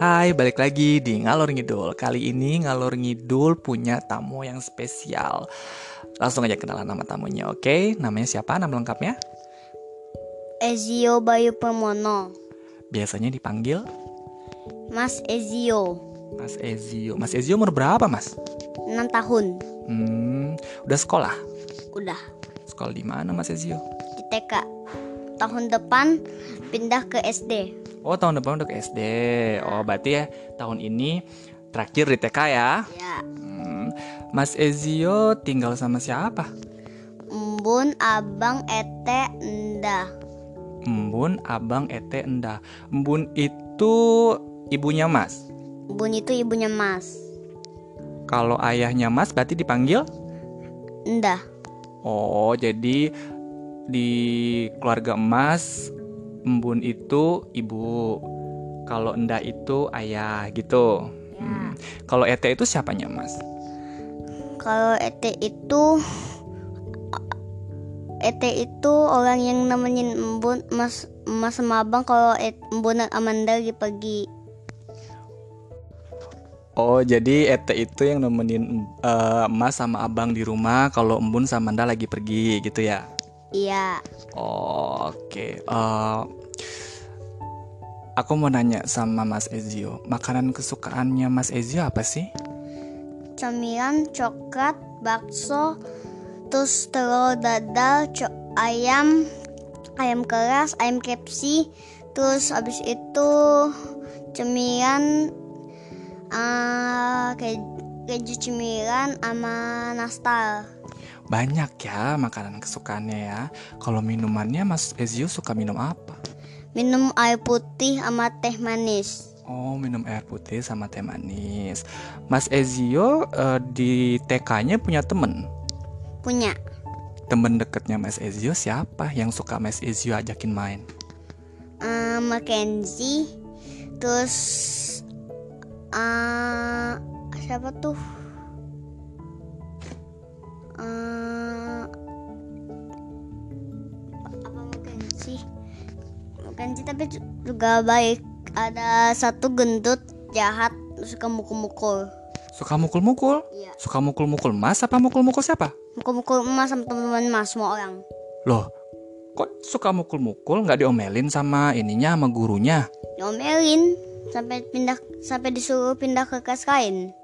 Hai, balik lagi di Ngalor Ngidul. Kali ini Ngalor Ngidul punya tamu yang spesial. Langsung aja kenalan nama tamunya, oke? Namanya siapa? Nama lengkapnya? Ezio Bayu Permono Biasanya dipanggil Mas Ezio Mas Ezio. Mas Ezio umur berapa, Mas? 6 tahun Hmm, udah sekolah? Udah Sekolah di mana, Mas Ezio? di TK Tahun depan pindah ke SD Oh, tahun depan udah ke SD. Oh, berarti ya tahun ini terakhir di TK ya. Ya Hmm, Mas Ezio tinggal sama siapa? Embun Abang Ete Endah Embun, Abang, Ete, Endah. Embun itu ibunya Mas. Embun itu ibunya Mas Kalau ayahnya Mas berarti dipanggil? Endah Oh, jadi di keluarga Mas, Embun itu ibu. Kalau Endah itu ayah gitu. Hmm. Kalau Ete itu siapanya Mas? Kalau Ete itu Ete itu orang yang nemenin Embun Mas Mas sama Abang kalau Embun Amanda lagi pergi Oh, jadi Ete itu yang nemenin eh, Mas sama Abang di rumah kalau Embun sama Endah lagi pergi gitu ya? Iya. Oh, Oke, Eh, aku mau nanya sama Mas Ezio, makanan kesukaannya Mas Ezio apa sih? camilan coklat bakso terus telur dadar ayam ayam keras ayam kepsi terus habis itu cemilan ke- keju cemilan sama nastar Banyak ya makanan kesukaannya ya. Kalau minumannya Mas Ezio suka minum apa? minum air putih sama teh manis Oh, minum air putih sama teh manis. Mas Ezio eh, di TK-nya punya temen. punya Temen deketnya Mas Ezio siapa yang suka Mas Ezio ajakin main? eh, Mackenzie terus eh siapa tuh Eh, Mackenzie tapi juga baik ada satu gendut jahat suka mukul-mukul Suka mukul-mukul? iya Suka mukul-mukul Mas apa mukul-mukul siapa? mukul-mukul emas sama teman-teman emas semua orang Loh, kok suka mukul-mukul nggak diomelin sama ininya sama gurunya? diomelin sampai pindah sampai disuruh pindah ke kelas lain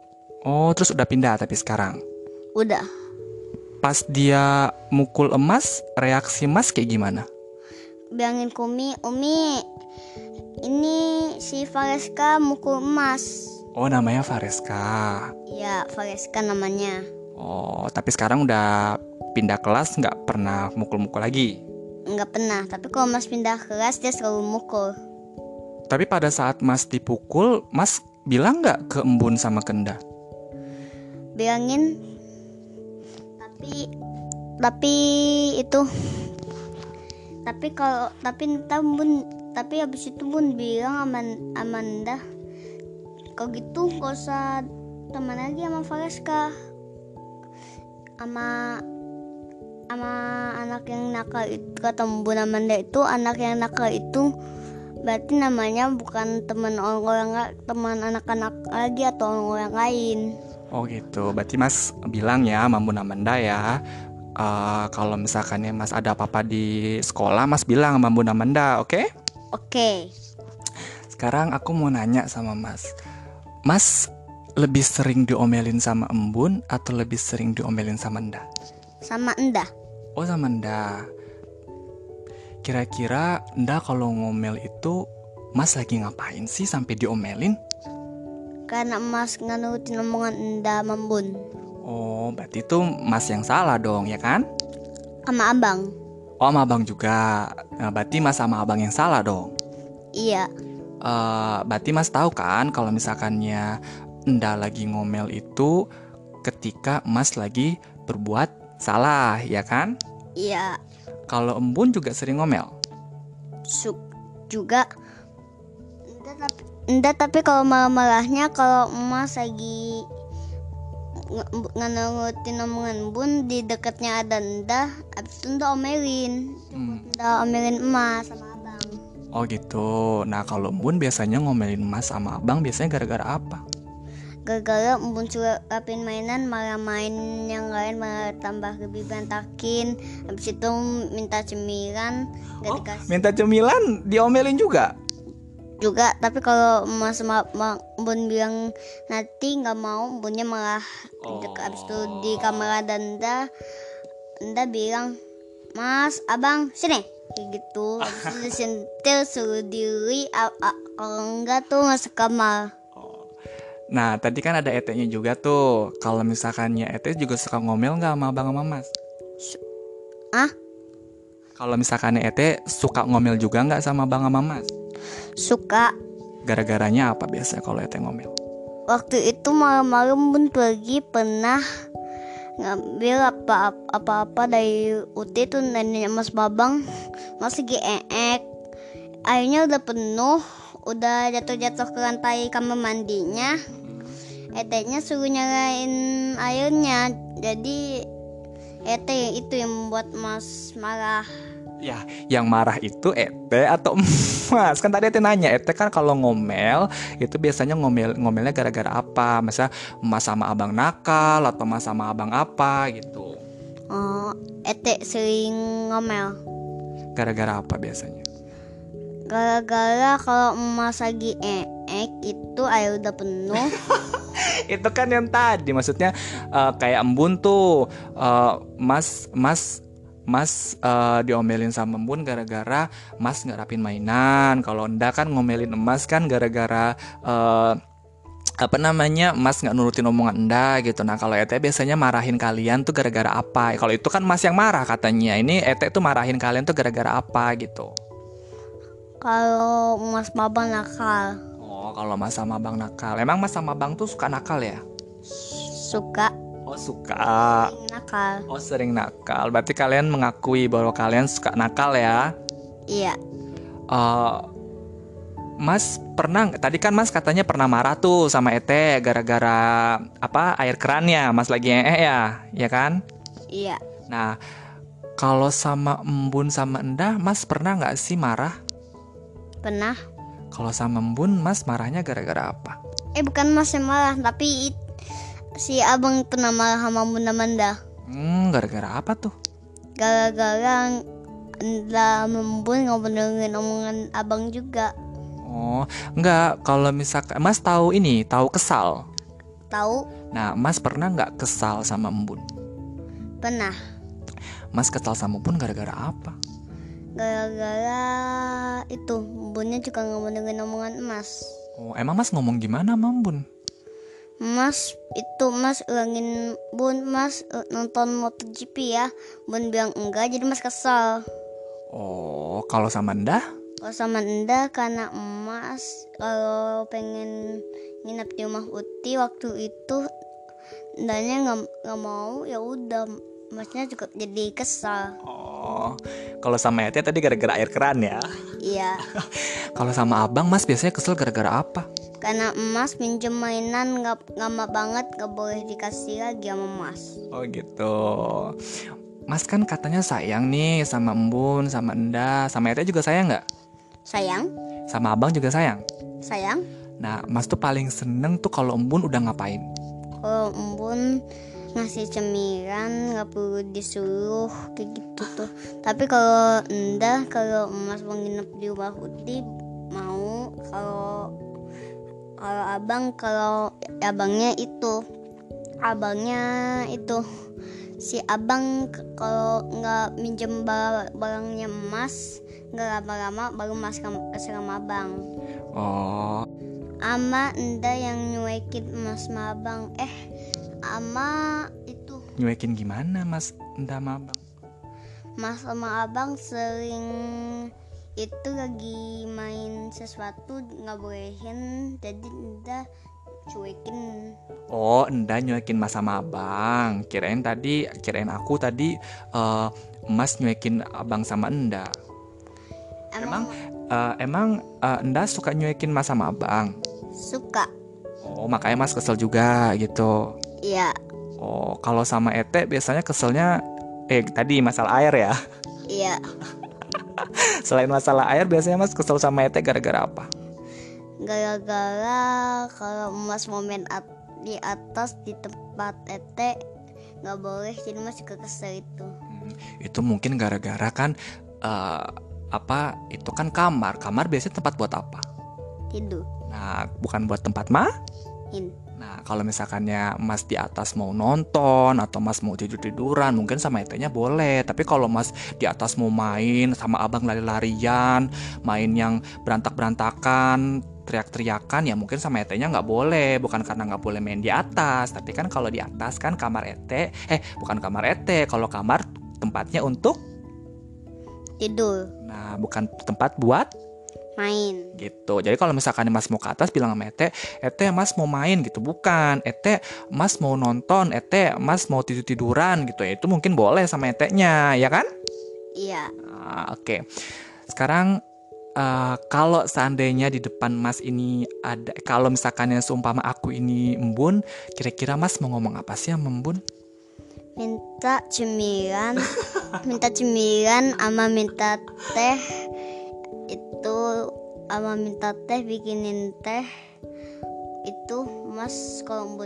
Oh, terus udah pindah tapi sekarang. udah Pas dia mukul emas, reaksi Mas kayak gimana? Bilangin ke Umi, Umi ini si Vareska mukul emas. Oh, namanya Vareska. Ya, Vareska namanya. Oh, tapi sekarang udah pindah kelas nggak pernah mukul-mukul lagi. Enggak pernah, tapi kalau Mas pindah kelas dia selalu mukul. Tapi pada saat Mas dipukul, Mas bilang nggak ke Embun sama Kenda? Bilangin tapi tapi itu tapi kalau tapi ntar bun tapi habis itu bun bilang aman Amanda kalau gitu gak usah teman lagi sama Vareska sama sama anak yang nakal itu kata bun Amanda itu anak yang nakal itu berarti namanya bukan teman orang-orang la- teman anak-anak lagi atau orang-orang lain. Oh gitu, berarti Mas bilang ya sama Bun Amanda ya eh, Kalau misalkannya Mas ada apa-apa di sekolah, Mas bilang sama Bun Amanda, oke? oke Sekarang aku mau nanya sama Mas Mas lebih sering diomelin sama Embun atau lebih sering diomelin sama Enda? sama Endah Oh sama Enda Kira-kira Enda kalau ngomel itu Mas lagi ngapain sih sampai diomelin? Karena emas nganurutin omongan Enda Mambun Oh berarti itu Mas yang salah dong ya kan? sama abang. Oh sama abang juga nah, Berarti Mas sama abang yang salah dong Iya, Eh, Berarti Mas tahu kan kalau misalkannya Enda lagi ngomel itu Ketika Mas lagi berbuat salah ya kan? iya, Kalau Embun juga sering ngomel suk juga. Enda tapi tapi kalau marah-marahnya kalau emas lagi nganurutin omongan bun di dekatnya ada Enda, abis itu Enda omelin. Hmm. Omelin emas sama abang. Oh gitu. Nah kalau Embun biasanya ngomelin Mas sama Abang biasanya gara-gara apa? gara-gara embun suka rapin mainan malah main yang lain malah tambah lebih berantakin habis itu minta cemilan Oh, dikasih minta cemilan diomelin juga. Juga tapi kalau mas ma, ma- embun bilang nanti nggak mau embunnya malah Oh. habis itu di kamar Danda Danda bilang mas abang sini kayak gitu habis itu disentil suruh diri kalau enggak tuh masuk kamar Nah tadi kan ada Ete-nya juga tuh. Kalau misalkannya Ete juga suka ngomel nggak sama Abang sama Mas? ah Kalau misalkannya Ete suka ngomel juga nggak sama Abang sama Mas? Suka. Gara-garanya apa biasanya kalau Ete ngomel? Waktu itu malam-malam pun pergi pernah ngambil apa apa-apa dari UT tuh nanya Mas Babang. Masih lagi eek. Airnya udah penuh udah jatuh-jatuh ke lantai kamar mandinya. Eteknya suruh nyalain airnya. Jadi ete itu yang membuat Mas marah Ya, yang marah itu Ete atau Mas? Kan tadi Ete nanya, Ete kan kalau ngomel itu biasanya ngomel ngomelnya gara-gara apa? Masa Mas sama Abang nakal atau Mas sama Abang apa gitu? oh ete sering ngomel Gara-gara apa biasanya? Gara-gara kalau emas lagi eek itu air udah penuh itu kan yang tadi maksudnya eh, kayak embun tuh eh, mas mas mas eh, diomelin sama embun gara-gara mas nggak rapin mainan. Kalau enda kan ngomelin emas kan gara-gara eh, apa namanya mas nggak nurutin omongan enda gitu. Nah kalau ete biasanya marahin kalian tuh gara-gara apa? Kalau itu kan mas yang marah katanya. Ini ete tuh marahin kalian tuh gara-gara apa gitu? Kalau emas babang nakal. Oh kalau mas sama bang nakal. Emang mas sama bang tuh suka nakal ya? Suka oh suka. nakal. Oh sering nakal, berarti kalian mengakui bahwa kalian suka nakal ya? Iya. Eh, mas pernah, tadi kan Mas katanya pernah marah tuh sama Ete gara-gara apa air kerannya, Mas lagi ee ya, ya kan? Iya. Nah, kalau sama Embun sama Endah, Mas pernah nggak sih marah? Pernah. Kalau sama Embun, Mas marahnya gara-gara apa? Eh bukan mas yang marah Tapi si abang pernah marah sama Bunda Manda Hmm, gara-gara apa tuh? Gara-gara Nda membun ngobrolin omongan abang juga Oh, enggak. Kalau misalkan Mas tahu ini, tahu kesal. Tahu Nah, Mas pernah nggak kesal sama Embun? Pernah Mas kesal sama Embun gara-gara apa? Gara-gara itu Bunda juga ngobrolin omongan emas Oh, emang Mas ngomong gimana sama Embun? Mas itu Mas ulangin Bun Mas eh, nonton MotoGP ya Bun bilang enggak jadi Mas kesal Oh, kalau sama Endah? Kalau sama Enda karena emas kalau pengen nginep di rumah Uti waktu itu Endanya nggak nggak mau ya udah Masnya juga jadi kesal Oh, kalau sama Ete tadi gara-gara air keran ya? Iya Kalau sama Abang, Mas biasanya kesel gara-gara apa? Karena emas pinjem mainan nggak nggak banget nggak boleh dikasih lagi sama Mas Oh gitu. Mas kan katanya sayang nih sama Embun, sama Endah, sama Ete juga sayang nggak? sayang Sama Abang juga sayang. sayang Nah, Mas tuh paling seneng tuh kalau Embun udah ngapain? kalau embun ngasih cemilan nggak perlu disuruh kayak gitu tuh tapi kalau endah kalau emas mau nginep di rumah Uti mau kalau kalau abang kalau abangnya itu abangnya itu si abang kalau nggak minjem ba- barangnya emas nggak lama-lama baru mas sama abang. Oh, ama enda yang nyuekin emas sama abang. Eh ama itu. Nyuekin gimana Mas sama Abang? mas sama abang sering itu lagi main sesuatu nggak bolehin jadi enda cuekin Oh, Endah nyuekin Mas sama Abang. Kirain tadi, kirain aku tadi eh, Mas nyuekin Abang sama Endah. Emang eh, emang eh, Endah suka nyuekin Mas sama Abang. suka Oh, makanya Mas kesel juga gitu. iya Oh, kalau sama Ete biasanya keselnya eh tadi masalah air ya. iya Selain masalah air, biasanya Mas kesel sama Ete gara-gara apa? gara-gara kalau Mas mau main at di atas di tempat ete nggak boleh jadi Mas juga kesel itu Hmm, itu mungkin gara-gara kan eh, apa? Itu kan kamar. Kamar biasanya tempat buat apa? tidur Nah, bukan buat tempat mah? in Nah, kalau misalkannya Mas di atas mau nonton atau Mas mau tidur-tiduran, mungkin sama etenya boleh. Tapi kalau Mas di atas mau main sama abang lari-larian, main yang berantak-berantakan, teriak-teriakan, ya mungkin sama etenya nggak boleh. Bukan karena nggak boleh main di atas, tapi kan kalau di atas kan kamar ete, eh bukan kamar ete. Kalau kamar tempatnya untuk, tidur nah bukan tempat buat main gitu. Jadi kalau misalkan Mas mau ke atas bilang sama Ete, Ete Mas mau main gitu, bukan. Ete Mas mau nonton, Ete Mas mau tidur tiduran gitu ya. Itu mungkin boleh sama Etenya, ya kan? iya Ah, Oke. Sekarang eh, kalau seandainya di depan Mas ini ada, kalau misalkan yang seumpama aku ini embun, kira-kira Mas mau ngomong apa sih sama embun? minta cemilan minta cemilan ama minta teh itu ama minta teh bikinin teh. Itu mas kalau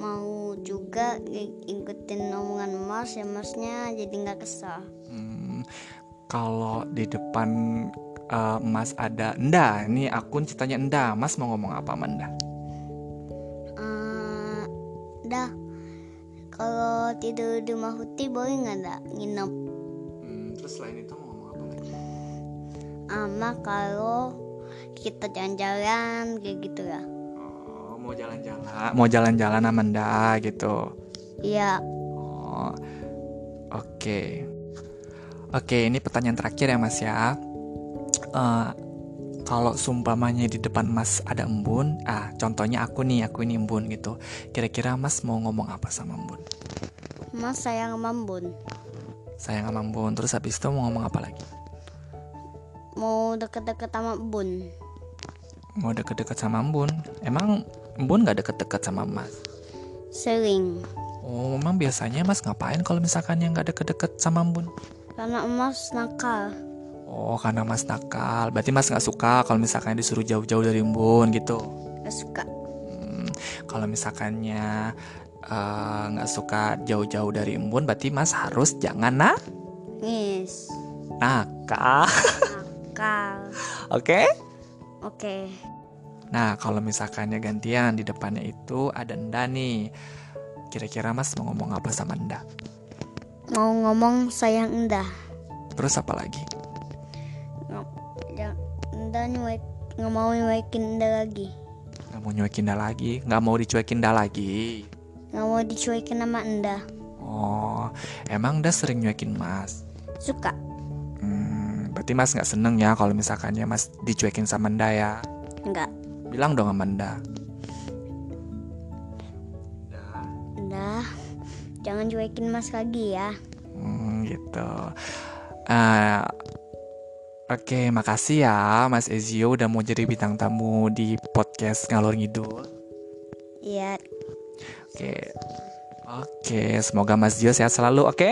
mau juga ngikutin omongan mas ya masnya. Jadi nggak kesal Hmm, kalau di depan eh, Mas ada Enda, ini akun ceritanya Enda. Mas mau ngomong apa sama Enda? Eh, dah kalau tidur di rumah Huti boleh nggak nginep. Hmm, terus selain itu ama kalau kita jalan-jalan kayak gitu ya Oh, mau jalan-jalan, mau jalan-jalan sama Nda gitu. iya Oh, oke. Oke, ini pertanyaan terakhir ya Mas ya. Eh, kalau sumpamanya di depan Mas ada embun, ah contohnya aku nih, aku ini embun gitu. Kira-kira Mas mau ngomong apa sama embun? mas sayang mambun Sayang sama embun, terus habis itu mau ngomong apa lagi? Mau deket-deket sama bun Mau deket-deket sama embun? Emang embun gak deket-deket sama Mas? sering Oh, memang biasanya Mas ngapain kalau misalkan yang gak deket-deket sama embun? karena emas nakal Oh, karena Mas nakal. Berarti Mas nggak suka kalau misalkan disuruh jauh-jauh dari embun gitu. gak suka Hmm, kalau misalkannya eh, nggak suka jauh-jauh dari embun, berarti Mas harus jangan nak yes nakal. Nakal Oke? oke Nah, kalau misalkannya gantian di depannya itu ada Enda nih. Kira-kira Mas mau ngomong apa sama Enda? mau ngomong sayang endah Terus apa lagi? ya endah nyuek nggak mau nyuekin endah lagi Nggak mau nyuekin Enda lagi? Nggak mau dicuekin Enda lagi? nggak mau dicuekin sama endah Oh, emang Enda sering nyuekin Mas? suka berarti Mas nggak seneng ya kalau misalkannya Mas dicuekin sama Enda ya? enggak Bilang dong sama Enda. endah jangan cuekin mas lagi ya Hmm, gitu. Ah, Oke, makasih ya Mas Ezio udah mau jadi bintang tamu di podcast Ngalor Ngidul. iya Oke. Oke, semoga Mas Zio sehat selalu, oke?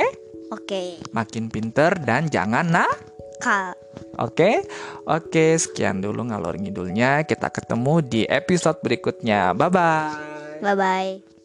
oke Makin pinter dan jangan nah. Kal Oke, oke, sekian dulu ngalor ngidulnya. Kita ketemu di episode berikutnya. Bye bye. bye bye